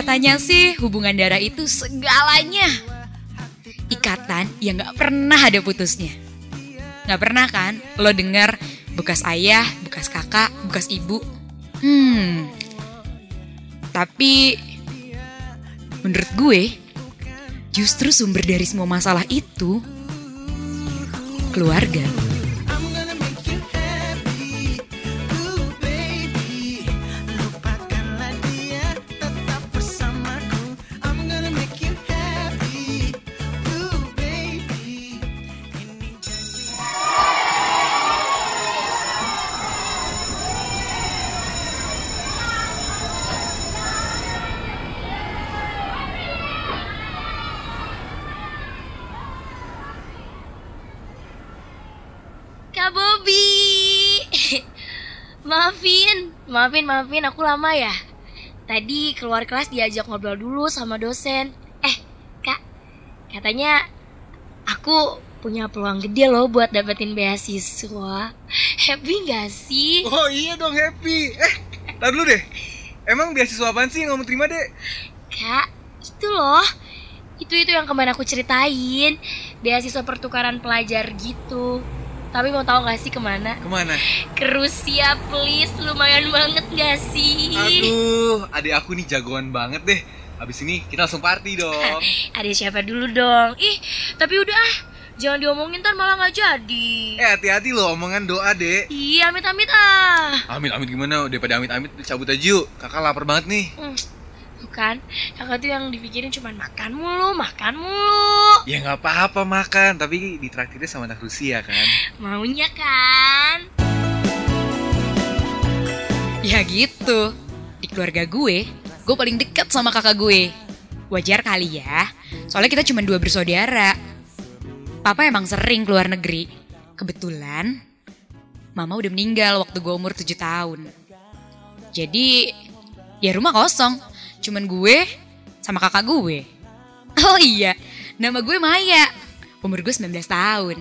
Katanya sih hubungan darah itu segalanya. Ikatan yang gak pernah ada putusnya. Gak pernah kan lo denger bekas ayah, bekas kakak, bekas ibu. Hmm. Tapi menurut gue justru sumber dari semua masalah itu keluarga. Maafin, maafin, aku lama ya. Tadi keluar kelas diajak ngobrol dulu sama dosen. Eh, Kak, katanya aku punya peluang gede loh buat dapetin beasiswa. Happy gak sih? Oh iya dong happy. Eh, tar dulu deh. Emang beasiswa apaan sih yang kamu terima deh? Kak, itu loh. Itu itu yang kemarin aku ceritain. Beasiswa pertukaran pelajar gitu. Tapi mau tahu gak sih ke mana? Ke mana? Ke Rusia please, lumayan banget gak sih? Aduh, adik aku nih jagoan banget deh. Habis ini kita langsung party dong. Ada siapa dulu dong? Ih, tapi udah ah, jangan diomongin ntar malah nggak jadi. Eh hati-hati loh omongan doa deh. Iya, amit-amit ah. Amit amit gimana? Daripada amit amit cabut aja yuk. Kakak lapar banget nih. Bukan, kakak tuh yang dipikirin cuma makan mulu, makan mulu. Ya nggak apa-apa makan, tapi ditraktirnya sama anak Rusia kan. Maunya kan? Ya gitu. Di keluarga gue, gue paling dekat sama kakak gue. Wajar kali ya, soalnya kita cuma dua bersaudara. Papa emang sering keluar negeri. Kebetulan, mama udah meninggal waktu gue umur 7 tahun. Jadi, ya rumah kosong. Cuman gue sama kakak gue. Oh iya, nama gue Maya. Umur gue 19 tahun.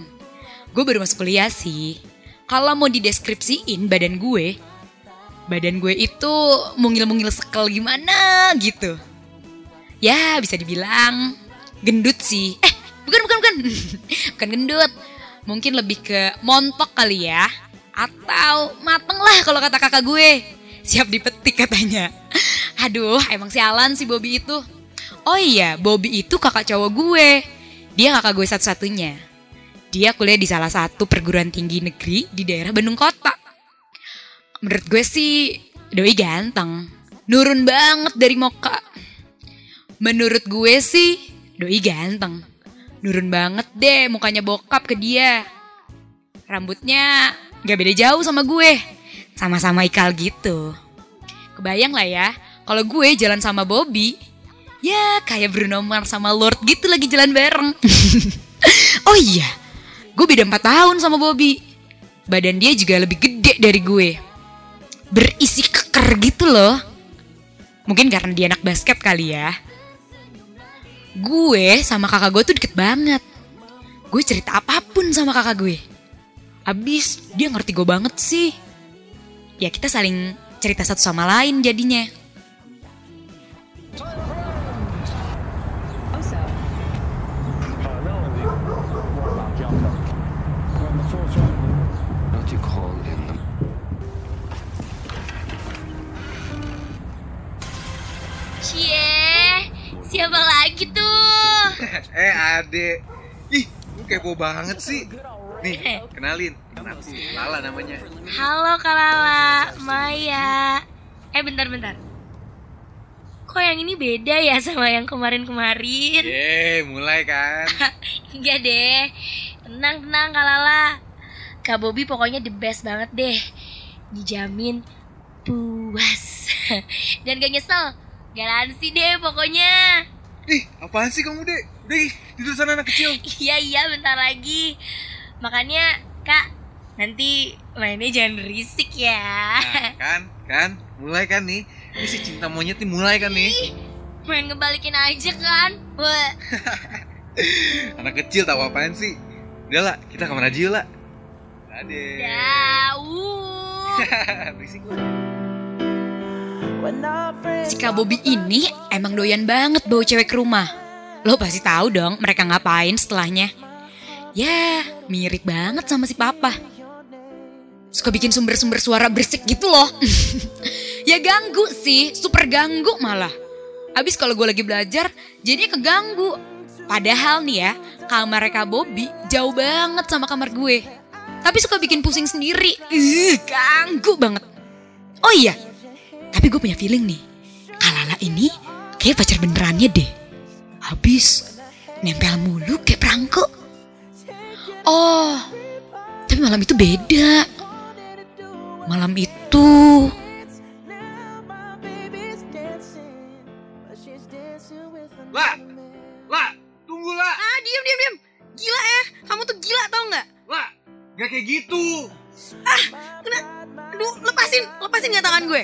Gue baru masuk kuliah sih. Kalau mau dideskripsiin badan gue, badan gue itu mungil-mungil sekel gimana gitu. Ya bisa dibilang gendut sih. Eh bukan bukan bukan. bukan gendut. Mungkin lebih ke montok kali ya. Atau mateng lah kalau kata kakak gue. Siap dipetik katanya. Aduh emang sialan sih Bobby itu. Oh iya Bobby itu kakak cowok gue. Dia kakak gue satu-satunya. Dia kuliah di salah satu perguruan tinggi negeri di daerah Bandung Kota. Menurut gue sih Doi ganteng. Nurun banget dari Moka. Menurut gue sih Doi ganteng. Nurun banget deh mukanya bokap ke dia. Rambutnya gak beda jauh sama gue. Sama-sama ikal gitu. Kebayang lah ya, kalau gue jalan sama Bobby, ya kayak Bruno Mars sama Lord gitu lagi jalan bareng. oh iya, gue beda 4 tahun sama Bobby. Badan dia juga lebih gede dari gue. Berisi keker gitu loh. Mungkin karena dia anak basket kali ya. Gue sama kakak gue tuh deket banget. Gue cerita apa pun sama kakak gue. Abis dia ngerti gue banget sih. Ya kita saling cerita satu sama lain jadinya. Adek. Ih, lu kepo banget sih. Nih, kenalin. Temen aku, Lala namanya. Halo Kak Lala, Maya. Eh bentar-bentar. Kok yang ini beda ya sama yang kemarin-kemarin? Yeay, mulai kan. Enggak deh. Tenang, tenang Kak Lala. Kak Bobby pokoknya the best banget deh. Dijamin puas. Dan gak nyesel. Garansi deh pokoknya. Ih, apaan sih kamu, Dek? Udah, tidur sana anak kecil. Iya, iya bentar lagi. Makanya, Kak, nanti mainnya jangan berisik ya. Nah, kan, kan, mulai kan nih. Ini si cinta monyet nih mulai kan nih. Ih, main ngebalikin aja kan. Anak kecil tahu apaan sih? Udah lah, kita kamar aja yuk lah. Dadah. Ya, uh. Si Kak Bobby ini emang doyan banget bawa cewek ke rumah. Lo pasti tahu dong mereka ngapain setelahnya. Ya, mirip banget sama si Papa. Suka bikin sumber-sumber suara berisik gitu loh. ya ganggu sih, super ganggu malah. Abis kalau gue lagi belajar, jadinya keganggu. Padahal nih ya, kamar Kak Bobby jauh banget sama kamar gue. Tapi suka bikin pusing sendiri. Ih, ganggu banget. Oh iya, tapi gue punya feeling nih. Kalala ini kayak pacar benerannya deh. Habis nempel mulu kayak perangko. Oh, tapi malam itu beda. Malam itu Lah, lah, tunggu lah, Ah, diam, diam, diam. Gila ya, kamu tuh gila tau nggak? lah, gak kayak gitu. Kena, aduh, lepasin, lepasin nggak tangan gue?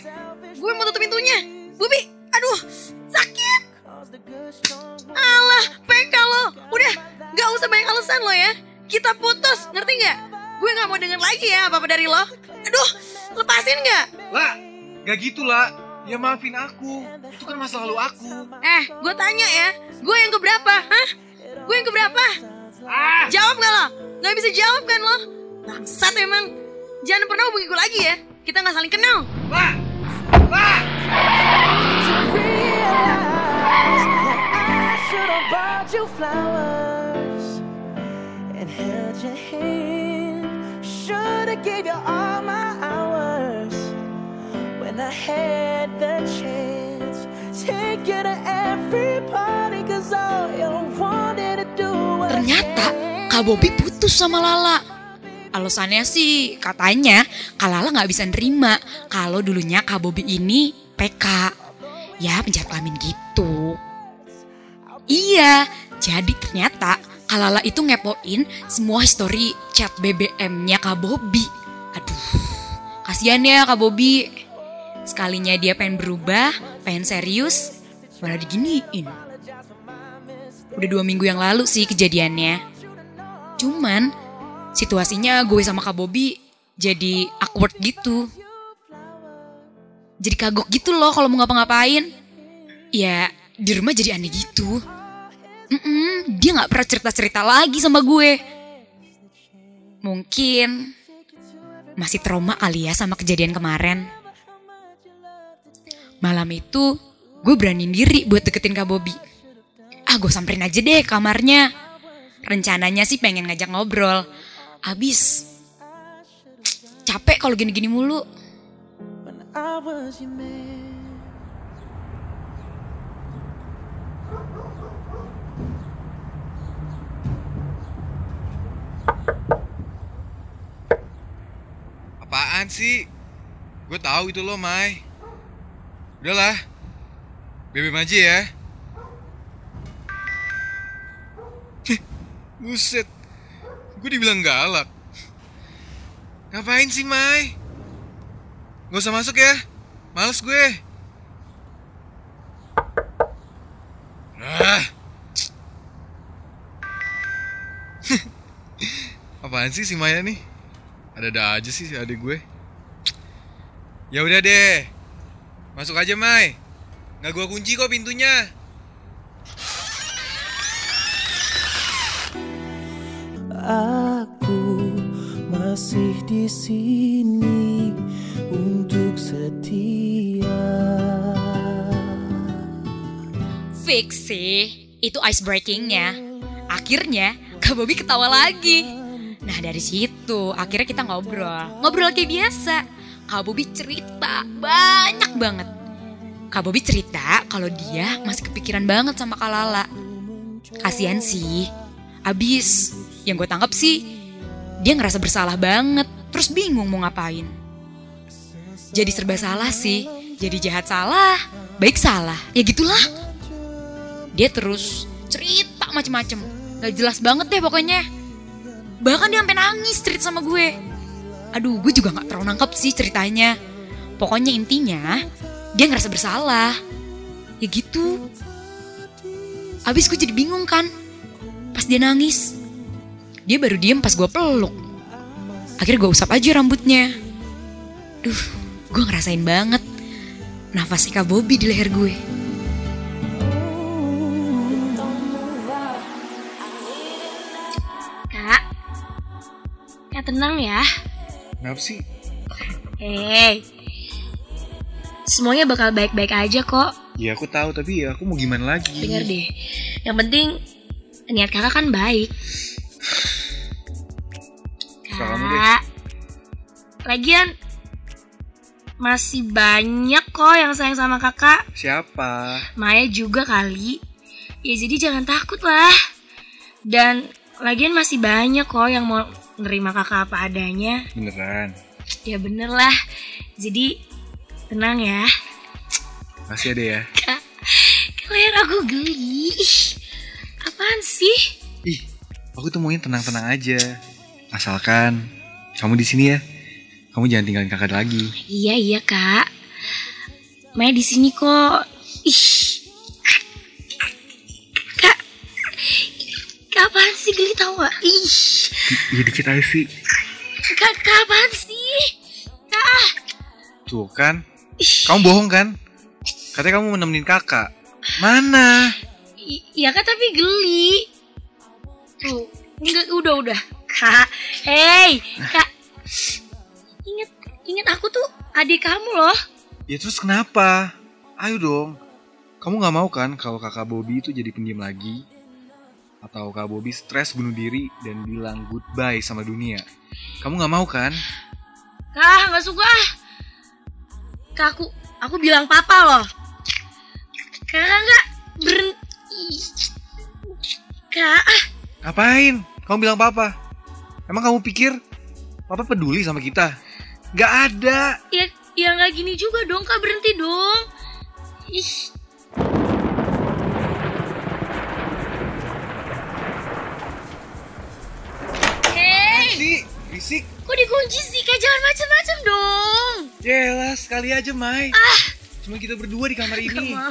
Gak gitu lah. Ya maafin aku, itu kan masa lalu aku. Eh, gue tanya ya, gue yang keberapa? Hah? Gue yang keberapa? Ah, Jawab gak lo? Gak bisa jawab kan lo? Bangsat emang. Jangan pernah hubungi gue lagi ya. Kita gak saling kenal. lah, lah. I should have bought you flowers and held your hand. Should have gave you all had the chance. Take you to every party 'cause all you wanted to do was ternyata Kak Bobby putus sama Lala. Alasannya sih katanya Kak Lala nggak bisa nerima kalau dulunya Kak Bobby ini PK. Ya penjahat kelamin gitu. Iya, jadi ternyata Kak Lala itu ngepoin semua history chat BBM-nya Kak Bobby. Aduh, kasihan ya Kak Bobby. Sekalinya dia pengen berubah, pengen serius, malah diginiin. Udah dua minggu yang lalu sih kejadiannya. Cuman situasinya gue sama Kak Bobby jadi awkward gitu. Jadi kagok gitu loh kalau mau ngapa-ngapain. Ya di rumah jadi aneh gitu. Mm-mm, dia nggak pernah cerita-cerita lagi sama gue. Mungkin masih trauma kali ya sama kejadian kemarin. Malam itu gue beraniin diri buat deketin Kak Bobby. Ah gue samperin aja deh kamarnya. Rencananya sih pengen ngajak ngobrol. Abis capek kalau gini-gini mulu. Apaan sih? Gue tahu itu lo, Mai. Udahlah. BBM aja ya. Buset. Gue dibilang galak. Ngapain sih, Mai? Gak usah masuk ya. Males gue. Ah. Apaan sih si Maya nih? Ada-ada aja sih si adik gue. Ya udah deh. Masuk aja, Mai. Nggak gua kunci kok pintunya. Aku masih di sini untuk setia. Fix sih, itu ice breakingnya. Akhirnya Kak Bobby ketawa lagi. Nah dari situ akhirnya kita ngobrol. Ngobrol kayak biasa. Kak Bobby cerita banyak banget. Kak Bobby cerita kalau dia masih kepikiran banget sama Kak Lala. Kasian sih. Abis yang gue tangkap sih dia ngerasa bersalah banget. Terus bingung mau ngapain. Jadi serba salah sih. Jadi jahat salah, baik salah. Ya gitulah. Dia terus cerita macem-macem. Gak jelas banget deh pokoknya. Bahkan dia sampai nangis cerita sama gue. Aduh, gue juga gak terlalu nangkep sih ceritanya. Pokoknya intinya, dia ngerasa bersalah. Ya gitu. Abis gue jadi bingung kan. Pas dia nangis. Dia baru diem pas gue peluk. Akhirnya gue usap aja rambutnya. Duh, gue ngerasain banget. nafasnya Kak Bobby di leher gue. Kak, Kak tenang ya. Kenapa sih? Hei, semuanya bakal baik-baik aja kok. Ya aku tahu tapi ya aku mau gimana lagi? Dengar deh, yang penting niat kakak kan baik. Kak, lagian masih banyak kok yang sayang sama kakak. Siapa? Maya juga kali. Ya jadi jangan takut lah. Dan lagian masih banyak kok yang mau nerima kakak apa adanya. Beneran. Ya bener lah. Jadi tenang ya. Masih ada ya? Kak, kalian aku geli. Apaan sih? Ih, aku tuh maunya tenang-tenang aja. Asalkan kamu di sini ya. Kamu jangan tinggalin kakak lagi. Iya iya kak. Maya di sini kok. Ih. Geli tau gak? Ih. Iya dikit aja sih. Kak, apaan sih? Kak. Tuh kan. Kamu bohong kan? Katanya kamu mau nemenin kakak. Mana? Iya kak tapi geli. Tuh. Enggak udah udah. Kak. Hey. Kak. Ingat ingat aku tuh adik kamu loh. Ya terus kenapa? Ayo dong. Kamu gak mau kan kalau kakak Bobby itu jadi pendiam lagi? Atau kak Bobby stres bunuh diri dan bilang goodbye sama dunia? Kamu gak mau kan? Kak nggak suka. Kak aku aku bilang papa loh. Kakak nggak berhenti. Kak, Ngapain? Kamu bilang papa? Emang kamu pikir papa peduli sama kita? Gak ada. ya ya nggak gini juga dong kak berhenti dong. Ih, sih? Kak jangan macam-macam dong. Jelas, sekali aja, Mai. Cuma kita berdua di kamar Gak ini. mau,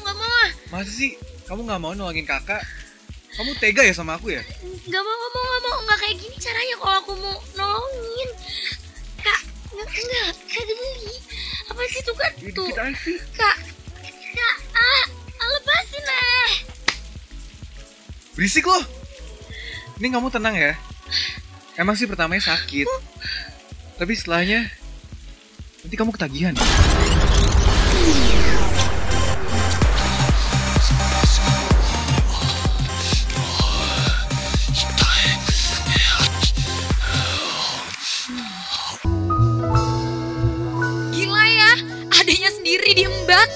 gak mau ah. Masa sih kamu gak mau nolongin kakak? Kamu tega ya sama aku ya? Gak mau, gak mau, gak mau. Gak kayak gini caranya kalau aku mau nolongin. Kak, nggak, nggak, kak geli. Apa sih tuh kan? Ya, Tuh, kak, kak, ah, ah, lepasin ah. Berisik loh. Ini kamu tenang ya. Emang sih pertamanya sakit. Tapi setelahnya nanti kamu ketagihan. Gila ya, adanya sendiri diembat.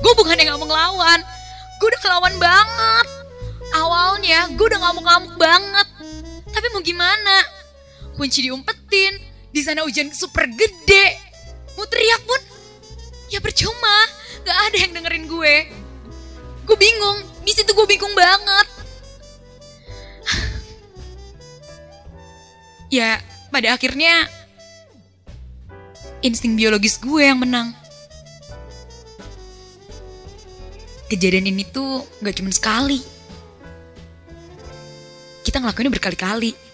Gue bukannya gak mau ngelawan, gue udah kelawan banget. Awalnya gue udah ngamuk-ngamuk banget. Tapi mau gimana? Kunci diumpetin, di sana hujan super gede. Mau teriak pun, ya percuma. Gak ada yang dengerin gue. Gue bingung, di situ gue bingung banget. ya, pada akhirnya insting biologis gue yang menang. Kejadian ini tuh gak cuma sekali. Kita ngelakuinnya berkali-kali.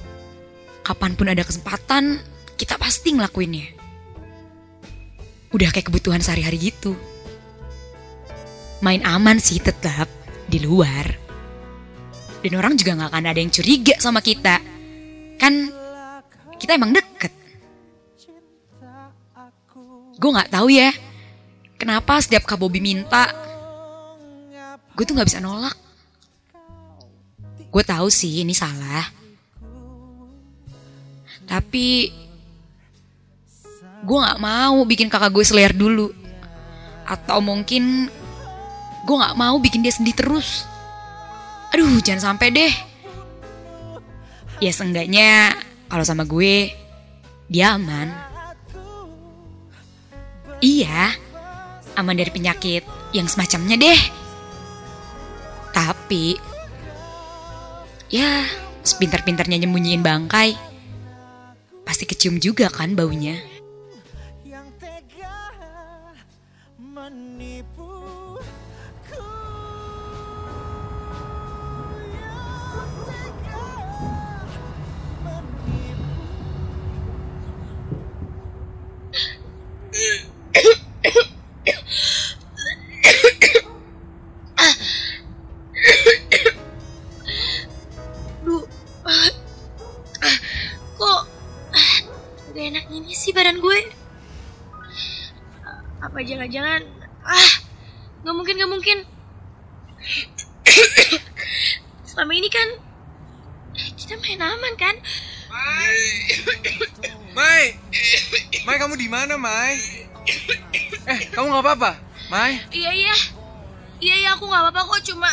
Kapan pun ada kesempatan, kita pasti ngelakuinnya. Udah kayak kebutuhan sehari-hari gitu. Main aman sih tetap di luar. Dan orang juga gak akan ada yang curiga sama kita. Kan kita emang deket. Gue nggak tahu ya, kenapa setiap Kak Bobby minta, gue tuh nggak bisa nolak. Gue tahu sih ini salah, tapi gue nggak mau bikin kakak gue seler dulu, atau mungkin gue nggak mau bikin dia sedih terus. Aduh, jangan sampai deh. Ya seenggaknya kalau sama gue dia aman. Iya, aman dari penyakit yang semacamnya deh. Tapi, ya sepintar-pintarnya nyembunyiin bangkai, pasti kecium juga kan baunya. Nggak apa-apa, Mai? Iya iya. Iya iya aku nggak apa-apa kok cuma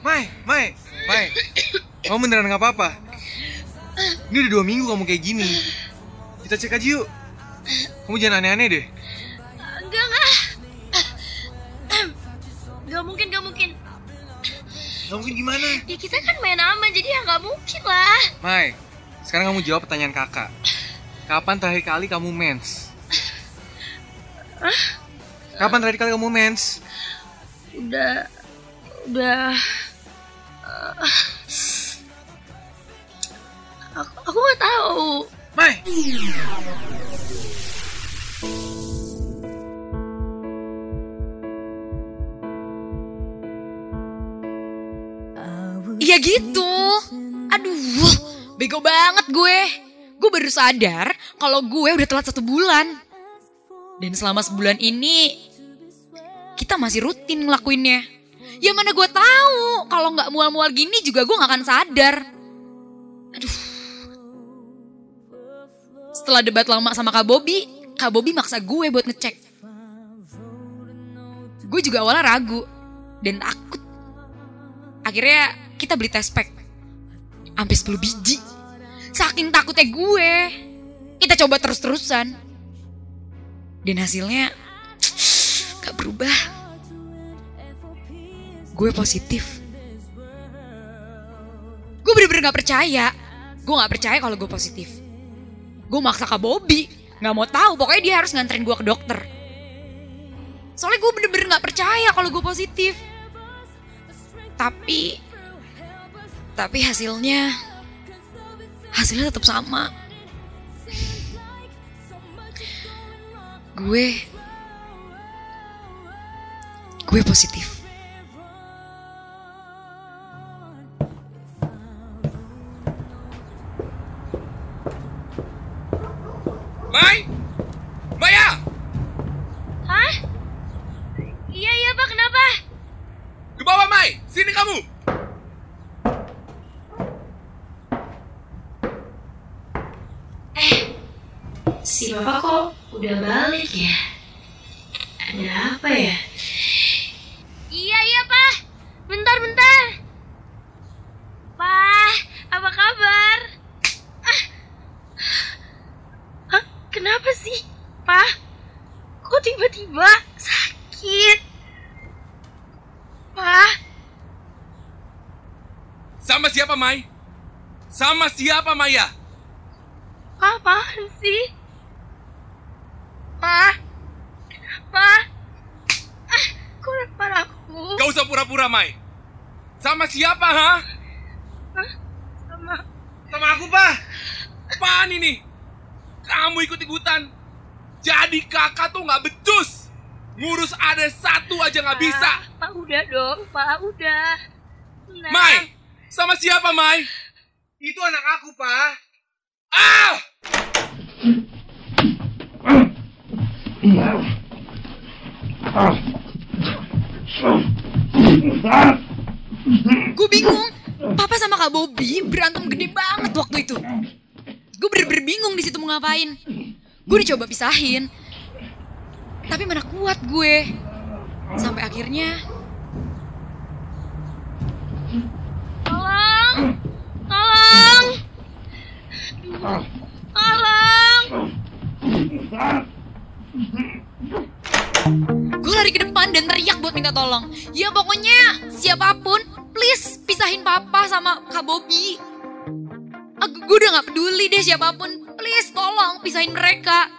Mai, Mai, Mai. Kamu beneran nggak apa-apa? Ini udah dua minggu kamu kayak gini. Kita cek aja yuk. Kamu jangan aneh-aneh deh. enggak enggak. Gak mungkin gak mungkin. Gak mungkin gimana? Ya kita kan main aman jadi ya nggak mungkin lah. Mai, sekarang kamu jawab pertanyaan kakak. Kapan terakhir kali kamu mens? Kapan terakhir kali kamu mens? Udah udah. eh, aku aku nggak tahu. Mai! Iya gitu. Aduh, bego banget gue. Gue baru sadar kalau gue udah telat satu bulan. Dan selama sebulan ini, kita masih rutin ngelakuinnya. Ya mana gue tahu kalau nggak mual-mual gini juga gue nggak akan sadar. Aduh. Setelah debat lama sama Kak Bobi, Kak Bobi maksa gue buat ngecek. Gue juga awalnya ragu dan takut Akhirnya kita beli test pack. Sampai 10 biji. Saking takutnya gue. Kita coba terus-terusan. Dan hasilnya gak berubah. Gue positif. Gue bener-bener gak percaya. Gue gak percaya kalau gue positif. Gue maksa ke Bobby. Gak mau tahu, pokoknya dia harus nganterin gue ke dokter. Soalnya gue bener-bener gak percaya kalau gue positif tapi tapi hasilnya hasilnya tetap sama gue gue positif Sama siapa Maya? apaan sih? Pak, kenapa? Ah, kok lempar aku? Gak usah pura-pura Mai. Sama siapa ha? Sama Sama aku, Pak! Apaan ini? Kamu ikut-ikutan. Jadi kakak tuh gak becus. Ngurus ada satu aja gak bisa. Pak, udah dong, Pak, udah. Nah, Mai! Sama siapa Mai? Itu anak aku, Pak! Ah! gue bingung papa sama kak Bobby berantem gede banget waktu itu gue bener-bener bingung di situ mau ngapain gue udah coba pisahin tapi mana kuat gue sampai akhirnya Tolong! Tolong! Tolong! Gue lari ke depan dan teriak buat minta tolong. Ya pokoknya siapa pun, please pisahin papa sama Kak Bobby. Aku gue udah gak peduli deh siapa pun, please tolong pisahin mereka.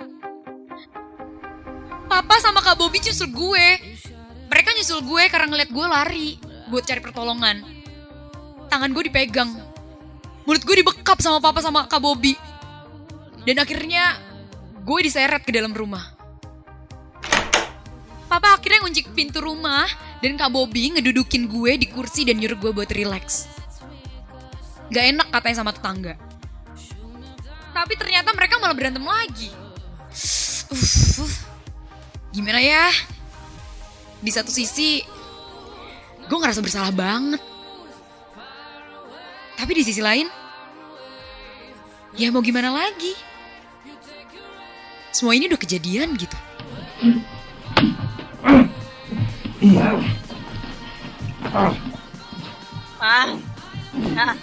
Papa sama Kak Bobby nyusul gue. Mereka nyusul gue karena ngeliat gue lari buat cari pertolongan. Tangan gue dipegang. Mulut gue dibekap sama papa sama Kak Bobby. Dan akhirnya gue diseret ke dalam rumah. Papa akhirnya ngunci pintu rumah dan Kak Bobby ngedudukin gue di kursi dan nyuruh gue buat relax. Gak enak katanya sama tetangga. Tapi ternyata mereka malah berantem lagi. Uff, gimana ya? Di satu sisi, gue ngerasa bersalah banget. Tapi di sisi lain, ya mau gimana lagi? Semua ini udah kejadian gitu. Ah, ah,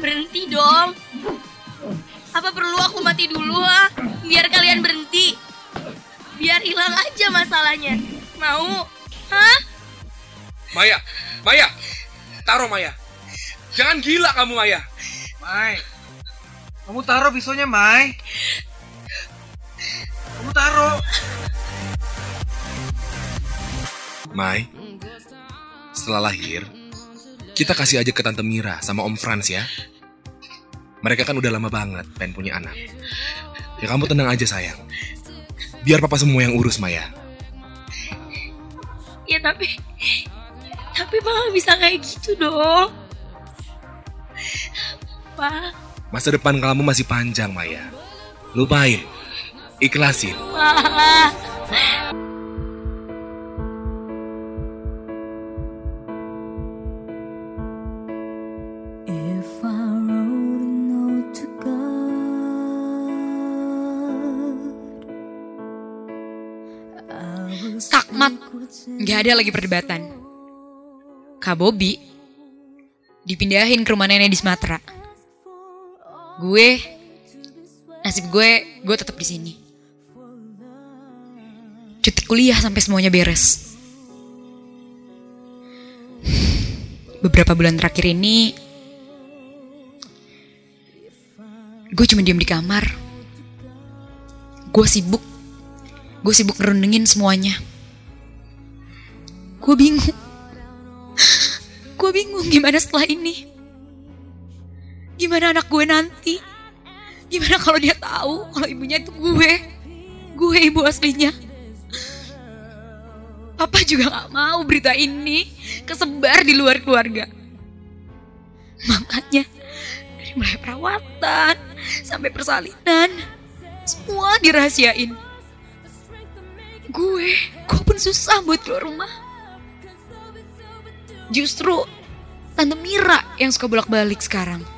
berhenti dong. Apa perlu aku mati dulu ah? Biar kalian berhenti. Biar hilang aja masalahnya. Mau? Hah? Maya, Maya, taruh Maya. Jangan gila kamu Maya. Mai, kamu taruh pisaunya, Mai. Kamu taruh. Mai, setelah lahir, kita kasih aja ke Tante Mira sama Om Frans ya. Mereka kan udah lama banget pengen punya anak. Ya kamu tenang aja sayang. Biar papa semua yang urus Maya. Ya tapi... Tapi Pak bisa kayak gitu dong. Pak, Masa depan kamu masih panjang Maya. Lupain. Ikhlasin. In nggak ada lagi perdebatan. Kak Bobby dipindahin ke rumah nenek di Sumatera. Gue, nasib gue, gue tetap di sini. Cuti kuliah sampai semuanya beres. Beberapa bulan terakhir ini, gue cuma diam di kamar. Gue sibuk, gue sibuk ngerundengin semuanya. Gue bingung. Gue bingung gimana setelah ini. Gimana anak gue nanti? Gimana kalau dia tahu kalau ibunya itu gue? Gue ibu aslinya. Papa juga gak mau berita ini kesebar di luar keluarga. Makanya dari mulai perawatan sampai persalinan, semua dirahasiain. Gue, gue pun susah buat keluar rumah. Justru Tante Mira yang suka bolak-balik sekarang.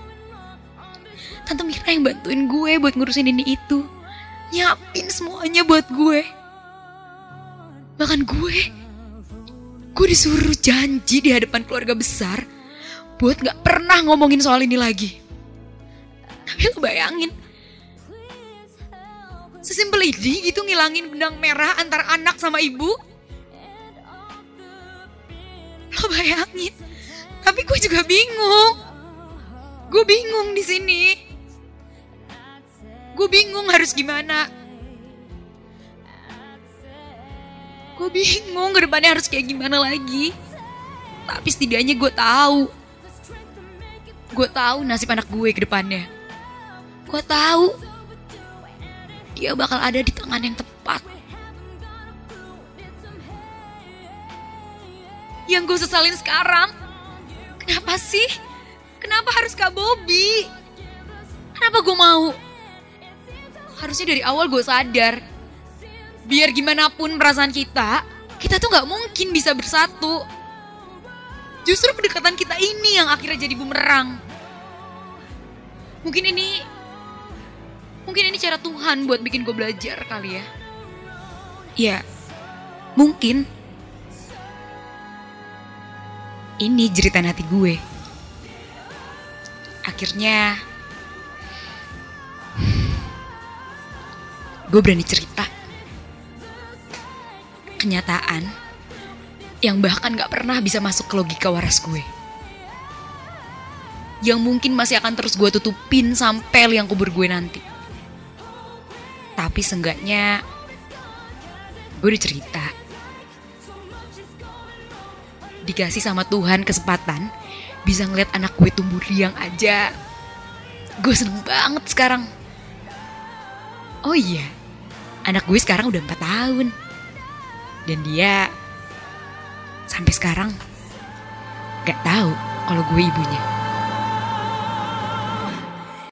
Tante Mira yang bantuin gue buat ngurusin ini itu. Nyiapin semuanya buat gue. Bahkan gue, gue disuruh janji di hadapan keluarga besar buat gak pernah ngomongin soal ini lagi. Tapi lo bayangin, sesimpel ini gitu ngilangin benang merah antar anak sama ibu. Lo bayangin, tapi gue juga bingung. Gue bingung di sini. Gue bingung harus gimana. Gue bingung ke depannya harus kayak gimana lagi. Tapi setidaknya gue tahu. Gue tahu nasib anak gue ke depannya. Gue tahu dia bakal ada di tangan yang tepat. Yang gue sesalin sekarang, kenapa sih? Kenapa harus Kak Bobby? Kenapa gue mau? Harusnya dari awal gue sadar. Biar gimana pun perasaan kita, kita tuh gak mungkin bisa bersatu. Justru kedekatan kita ini yang akhirnya jadi bumerang. Mungkin ini Mungkin ini cara Tuhan buat bikin gue belajar kali ya. Ya, mungkin. Ini jeritan hati gue. Akhirnya, gue berani cerita. Kenyataan yang bahkan gak pernah bisa masuk ke logika waras gue. Yang mungkin masih akan terus gue tutupin sampai liang kubur gue nanti. Tapi seenggaknya gue udah cerita. Dikasih sama Tuhan kesempatan bisa ngeliat anak gue tumbuh riang aja. Gue seneng banget sekarang. Oh iya, anak gue sekarang udah 4 tahun. Dan dia sampai sekarang gak tahu kalau gue ibunya.